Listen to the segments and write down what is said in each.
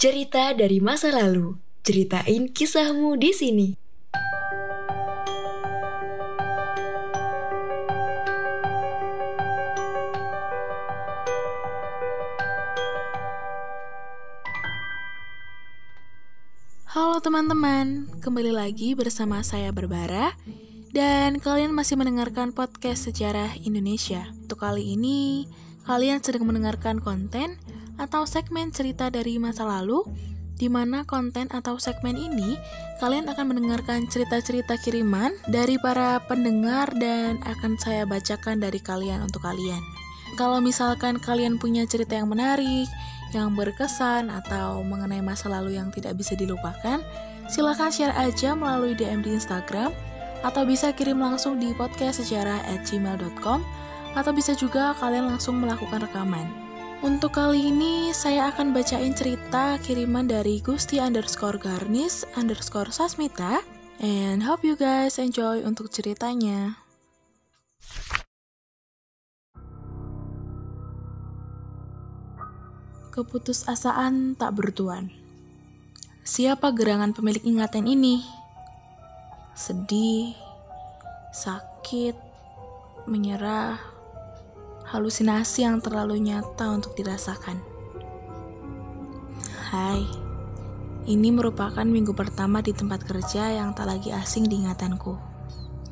Cerita dari masa lalu. Ceritain kisahmu di sini. Halo teman-teman, kembali lagi bersama saya Berbara dan kalian masih mendengarkan podcast Sejarah Indonesia. Untuk kali ini, kalian sedang mendengarkan konten atau segmen cerita dari masa lalu, di mana konten atau segmen ini kalian akan mendengarkan cerita-cerita kiriman dari para pendengar dan akan saya bacakan dari kalian untuk kalian. Kalau misalkan kalian punya cerita yang menarik, yang berkesan, atau mengenai masa lalu yang tidak bisa dilupakan, silahkan share aja melalui DM di Instagram, atau bisa kirim langsung di podcast sejarah at gmail.com, atau bisa juga kalian langsung melakukan rekaman. Untuk kali ini, saya akan bacain cerita kiriman dari Gusti underscore Garnis underscore Sasmita. And hope you guys enjoy untuk ceritanya. Keputusasaan tak bertuan. Siapa gerangan pemilik ingatan ini? Sedih, sakit, menyerah, halusinasi yang terlalu nyata untuk dirasakan. Hai, ini merupakan minggu pertama di tempat kerja yang tak lagi asing di ingatanku.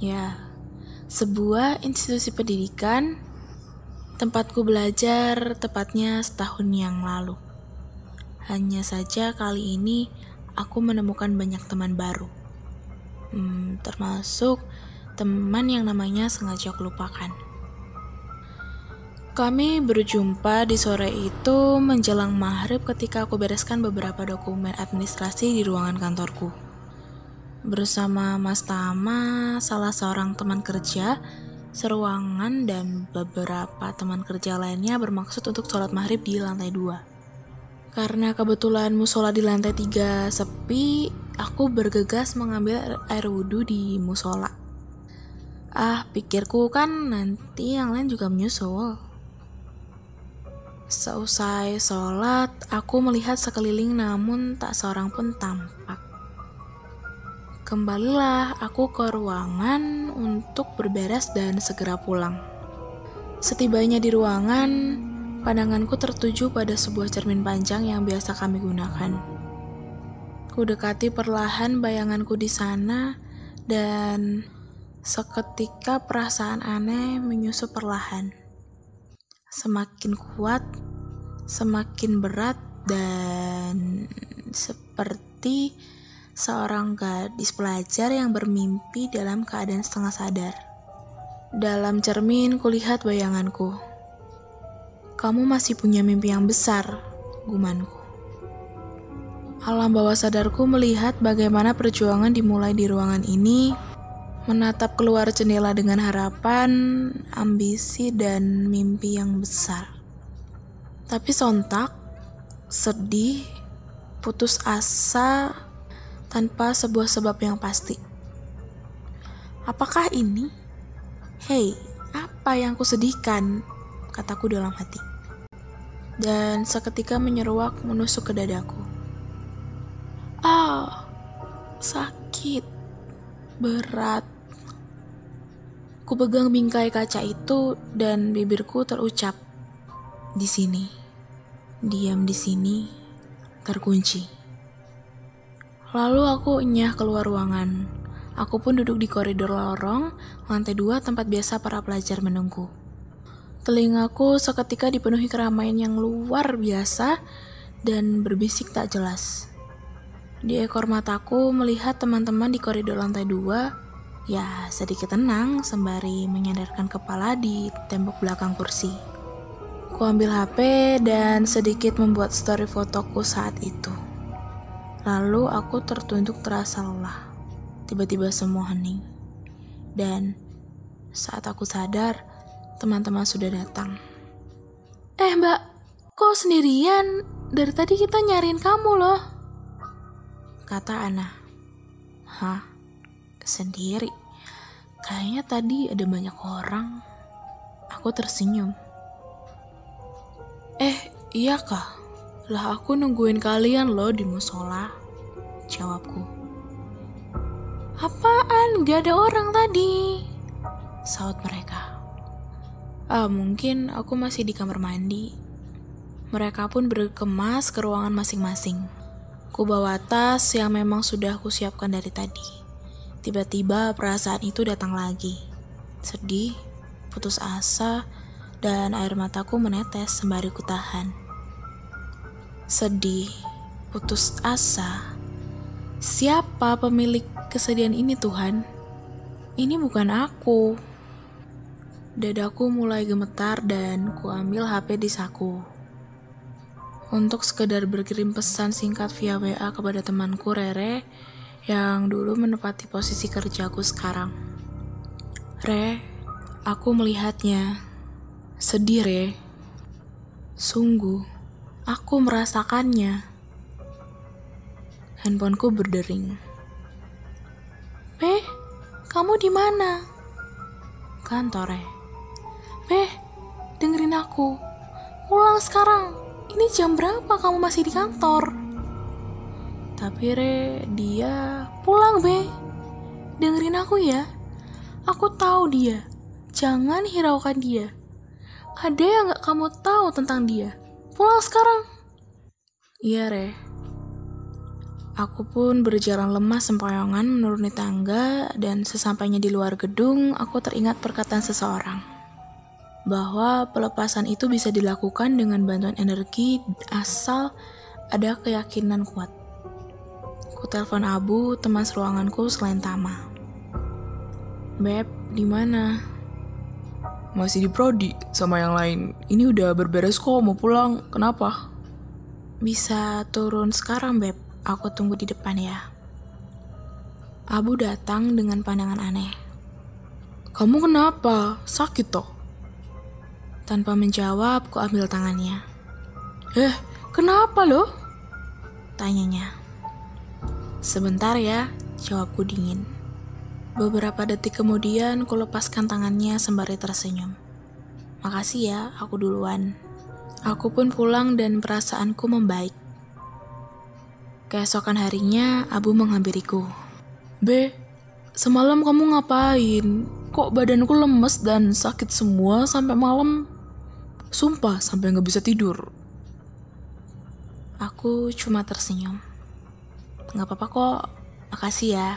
Ya, sebuah institusi pendidikan tempatku belajar tepatnya setahun yang lalu. Hanya saja kali ini aku menemukan banyak teman baru. Hmm, termasuk teman yang namanya sengaja aku lupakan. Kami berjumpa di sore itu menjelang maghrib ketika aku bereskan beberapa dokumen administrasi di ruangan kantorku. Bersama Mas Tama, salah seorang teman kerja, seruangan dan beberapa teman kerja lainnya bermaksud untuk sholat maghrib di lantai dua. Karena kebetulan musola di lantai tiga sepi, aku bergegas mengambil air wudhu di musola. Ah, pikirku kan nanti yang lain juga menyusul. Seusai sholat, aku melihat sekeliling namun tak seorang pun tampak. Kembalilah aku ke ruangan untuk berberes dan segera pulang. Setibanya di ruangan, pandanganku tertuju pada sebuah cermin panjang yang biasa kami gunakan. Ku dekati perlahan bayanganku di sana dan seketika perasaan aneh menyusup perlahan semakin kuat, semakin berat, dan seperti seorang gadis pelajar yang bermimpi dalam keadaan setengah sadar. Dalam cermin kulihat bayanganku. Kamu masih punya mimpi yang besar, gumanku. Alam bawah sadarku melihat bagaimana perjuangan dimulai di ruangan ini menatap keluar jendela dengan harapan, ambisi, dan mimpi yang besar. Tapi sontak, sedih, putus asa tanpa sebuah sebab yang pasti. Apakah ini? Hei, apa yang kusedihkan? Kataku dalam hati. Dan seketika menyeruak menusuk ke dadaku. Ah, oh, sakit, berat, Ku pegang bingkai kaca itu dan bibirku terucap di sini. Diam di sini, terkunci. Lalu aku enyah keluar ruangan. Aku pun duduk di koridor lorong, lantai dua tempat biasa para pelajar menunggu. Telingaku seketika dipenuhi keramaian yang luar biasa dan berbisik tak jelas. Di ekor mataku melihat teman-teman di koridor lantai dua Ya, sedikit tenang sembari menyadarkan kepala di tembok belakang kursi. Ku ambil HP dan sedikit membuat story fotoku saat itu. Lalu aku tertunduk terasa lelah. Tiba-tiba semua hening. Dan saat aku sadar, teman-teman sudah datang. Eh mbak, kok sendirian? Dari tadi kita nyariin kamu loh. Kata Ana. Hah? sendiri. Kayaknya tadi ada banyak orang. Aku tersenyum. Eh, iya kah? Lah aku nungguin kalian loh di musola. Jawabku. Apaan? Gak ada orang tadi. Saut mereka. Ah, mungkin aku masih di kamar mandi. Mereka pun berkemas ke ruangan masing-masing. Ku bawa tas yang memang sudah aku siapkan dari tadi. Tiba-tiba perasaan itu datang lagi. Sedih, putus asa, dan air mataku menetes sembari ku tahan. Sedih, putus asa. Siapa pemilik kesedihan ini Tuhan? Ini bukan aku. Dadaku mulai gemetar dan ku ambil HP di saku untuk sekedar berkirim pesan singkat via WA kepada temanku Rere yang dulu menepati posisi kerjaku sekarang. Re, aku melihatnya. Sedih, Re. Sungguh, aku merasakannya. Handphoneku berdering. Peh, kamu di mana? Kantor, Re. Peh, dengerin aku. Pulang sekarang. Ini jam berapa kamu masih di kantor? Tapi Re, dia pulang be. Dengerin aku ya. Aku tahu dia. Jangan hiraukan dia. Ada yang gak kamu tahu tentang dia. Pulang sekarang. Iya Re. Aku pun berjalan lemah sempoyongan menuruni tangga dan sesampainya di luar gedung, aku teringat perkataan seseorang bahwa pelepasan itu bisa dilakukan dengan bantuan energi asal ada keyakinan kuat. Ku telepon Abu, teman seruanganku selain Tama. Beb, di mana? Masih di prodi sama yang lain. Ini udah berberes kok, mau pulang. Kenapa? Bisa turun sekarang, Beb. Aku tunggu di depan ya. Abu datang dengan pandangan aneh. Kamu kenapa? Sakit toh? Tanpa menjawab, ku ambil tangannya. Eh, kenapa lo? Tanyanya. Sebentar ya, jawabku dingin. Beberapa detik kemudian, ku lepaskan tangannya sembari tersenyum. Makasih ya, aku duluan. Aku pun pulang dan perasaanku membaik. Keesokan harinya, Abu menghampiriku. B, semalam kamu ngapain? Kok badanku lemes dan sakit semua sampai malam? Sumpah sampai nggak bisa tidur. Aku cuma tersenyum. Nggak apa-apa kok, makasih ya.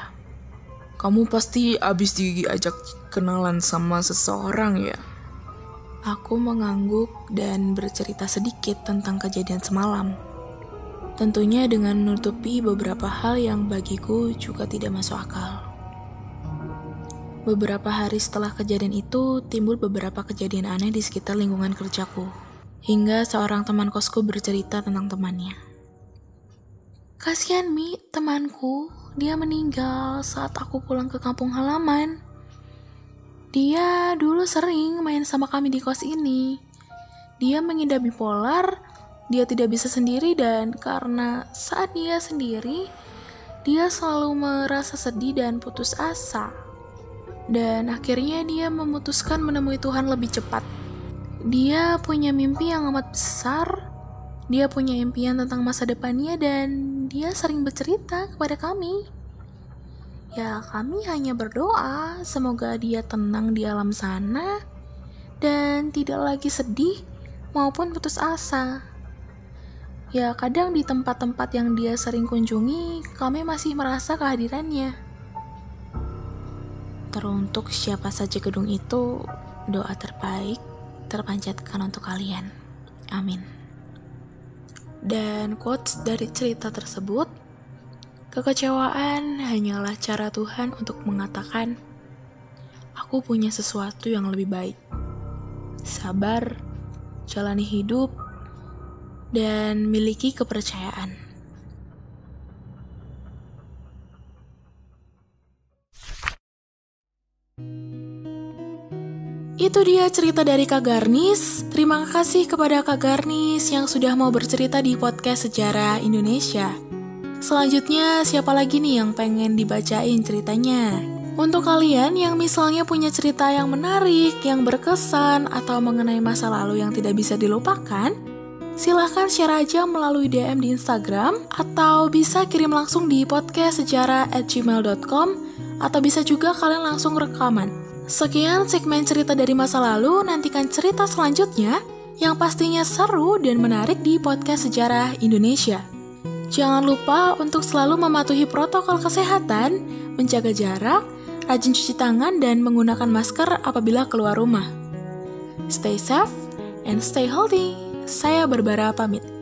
Kamu pasti abis diajak kenalan sama seseorang ya? Aku mengangguk dan bercerita sedikit tentang kejadian semalam. Tentunya dengan menutupi beberapa hal yang bagiku juga tidak masuk akal. Beberapa hari setelah kejadian itu, timbul beberapa kejadian aneh di sekitar lingkungan kerjaku. Hingga seorang teman kosku bercerita tentang temannya. Kasihan Mi, temanku. Dia meninggal saat aku pulang ke kampung halaman. Dia dulu sering main sama kami di kos ini. Dia mengidap bipolar, dia tidak bisa sendiri dan karena saat dia sendiri, dia selalu merasa sedih dan putus asa. Dan akhirnya dia memutuskan menemui Tuhan lebih cepat. Dia punya mimpi yang amat besar. Dia punya impian tentang masa depannya dan dia sering bercerita kepada kami. Ya, kami hanya berdoa semoga dia tenang di alam sana dan tidak lagi sedih maupun putus asa. Ya, kadang di tempat-tempat yang dia sering kunjungi, kami masih merasa kehadirannya. Teruntuk siapa saja gedung itu, doa terbaik terpanjatkan untuk kalian. Amin. Dan quotes dari cerita tersebut, kekecewaan hanyalah cara Tuhan untuk mengatakan, aku punya sesuatu yang lebih baik. Sabar, jalani hidup, dan miliki kepercayaan. Itu dia cerita dari Kak Garnis. Terima kasih kepada Kak Garnis yang sudah mau bercerita di podcast Sejarah Indonesia. Selanjutnya, siapa lagi nih yang pengen dibacain ceritanya? Untuk kalian yang misalnya punya cerita yang menarik, yang berkesan, atau mengenai masa lalu yang tidak bisa dilupakan, Silahkan share aja melalui DM di Instagram atau bisa kirim langsung di podcast sejarah at gmail.com atau bisa juga kalian langsung rekaman. Sekian segmen cerita dari masa lalu, nantikan cerita selanjutnya yang pastinya seru dan menarik di podcast sejarah Indonesia. Jangan lupa untuk selalu mematuhi protokol kesehatan, menjaga jarak, rajin cuci tangan, dan menggunakan masker apabila keluar rumah. Stay safe and stay healthy. Saya Barbara pamit.